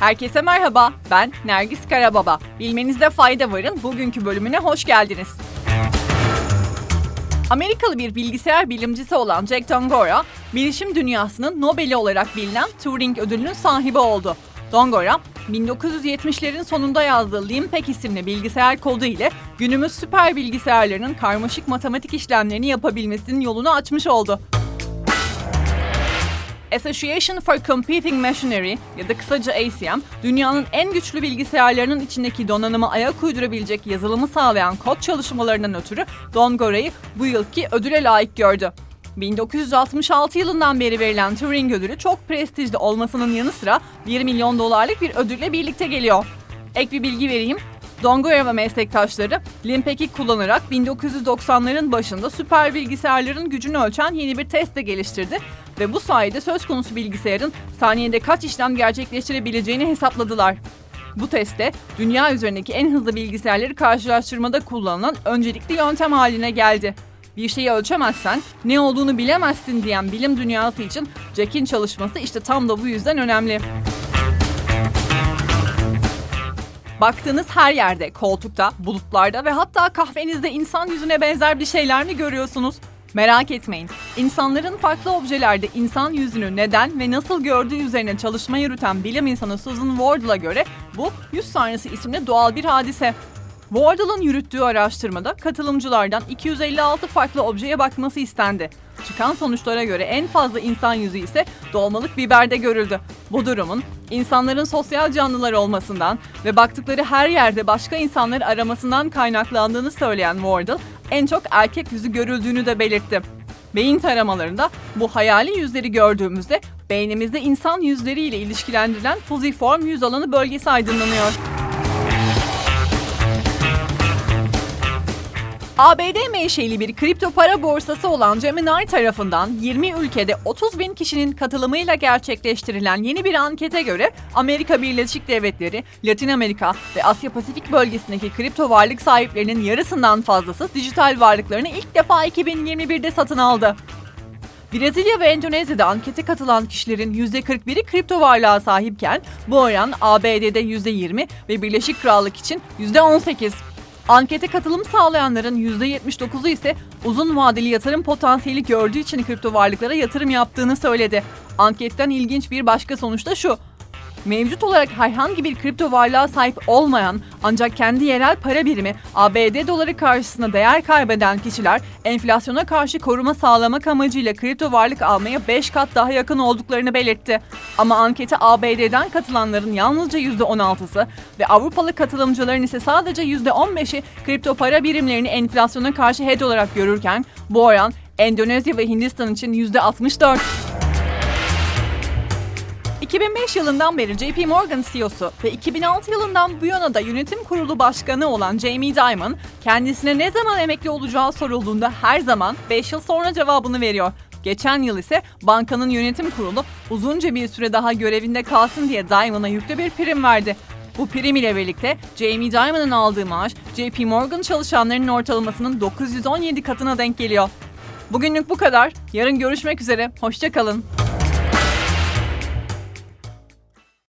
Herkese merhaba, ben Nergis Karababa. Bilmenizde fayda varın, bugünkü bölümüne hoş geldiniz. Amerikalı bir bilgisayar bilimcisi olan Jack Dongora, bilişim dünyasının Nobel'i olarak bilinen Turing ödülünün sahibi oldu. Dongora, 1970'lerin sonunda yazdığı Limpek isimli bilgisayar kodu ile günümüz süper bilgisayarlarının karmaşık matematik işlemlerini yapabilmesinin yolunu açmış oldu. Association for Computing Machinery ya da kısaca ACM, dünyanın en güçlü bilgisayarlarının içindeki donanıma ayak uydurabilecek yazılımı sağlayan kod çalışmalarından ötürü Dongora'yı bu yılki ödüle layık gördü. 1966 yılından beri verilen Turing ödülü çok prestijli olmasının yanı sıra 1 milyon dolarlık bir ödülle birlikte geliyor. Ek bir bilgi vereyim. Dongora ve meslektaşları Limpek'i kullanarak 1990'ların başında süper bilgisayarların gücünü ölçen yeni bir test de geliştirdi ve bu sayede söz konusu bilgisayarın saniyede kaç işlem gerçekleştirebileceğini hesapladılar. Bu testte dünya üzerindeki en hızlı bilgisayarları karşılaştırmada kullanılan öncelikli yöntem haline geldi. Bir şeyi ölçemezsen ne olduğunu bilemezsin diyen bilim dünyası için Jack'in çalışması işte tam da bu yüzden önemli. Baktığınız her yerde, koltukta, bulutlarda ve hatta kahvenizde insan yüzüne benzer bir şeyler mi görüyorsunuz? Merak etmeyin. İnsanların farklı objelerde insan yüzünü neden ve nasıl gördüğü üzerine çalışma yürüten bilim insanı Susan Wardle'a göre bu yüz sahnesi isimli doğal bir hadise. Wardle'ın yürüttüğü araştırmada katılımcılardan 256 farklı objeye bakması istendi. Çıkan sonuçlara göre en fazla insan yüzü ise dolmalık biberde görüldü. Bu durumun insanların sosyal canlılar olmasından ve baktıkları her yerde başka insanları aramasından kaynaklandığını söyleyen Wardle, en çok erkek yüzü görüldüğünü de belirtti. Beyin taramalarında bu hayali yüzleri gördüğümüzde beynimizde insan yüzleriyle ilişkilendirilen fuziform yüz alanı bölgesi aydınlanıyor. ABD menşeli bir kripto para borsası olan Gemini tarafından 20 ülkede 30 bin kişinin katılımıyla gerçekleştirilen yeni bir ankete göre Amerika Birleşik Devletleri, Latin Amerika ve Asya Pasifik bölgesindeki kripto varlık sahiplerinin yarısından fazlası dijital varlıklarını ilk defa 2021'de satın aldı. Brezilya ve Endonezya'da ankete katılan kişilerin %41'i kripto varlığa sahipken bu oran ABD'de %20 ve Birleşik Krallık için %18. Ankete katılım sağlayanların %79'u ise uzun vadeli yatırım potansiyeli gördüğü için kripto varlıklara yatırım yaptığını söyledi. Anketten ilginç bir başka sonuç da şu mevcut olarak herhangi bir kripto varlığa sahip olmayan ancak kendi yerel para birimi ABD doları karşısında değer kaybeden kişiler enflasyona karşı koruma sağlamak amacıyla kripto varlık almaya 5 kat daha yakın olduklarını belirtti. Ama ankete ABD'den katılanların yalnızca %16'sı ve Avrupalı katılımcıların ise sadece %15'i kripto para birimlerini enflasyona karşı hedge olarak görürken bu oran Endonezya ve Hindistan için %64. 2005 yılından beri JP Morgan CEO'su ve 2006 yılından bu yana da yönetim kurulu başkanı olan Jamie Dimon, kendisine ne zaman emekli olacağı sorulduğunda her zaman 5 yıl sonra cevabını veriyor. Geçen yıl ise bankanın yönetim kurulu uzunca bir süre daha görevinde kalsın diye Dimon'a yüklü bir prim verdi. Bu prim ile birlikte Jamie Dimon'ın aldığı maaş JP Morgan çalışanlarının ortalamasının 917 katına denk geliyor. Bugünlük bu kadar. Yarın görüşmek üzere. Hoşçakalın.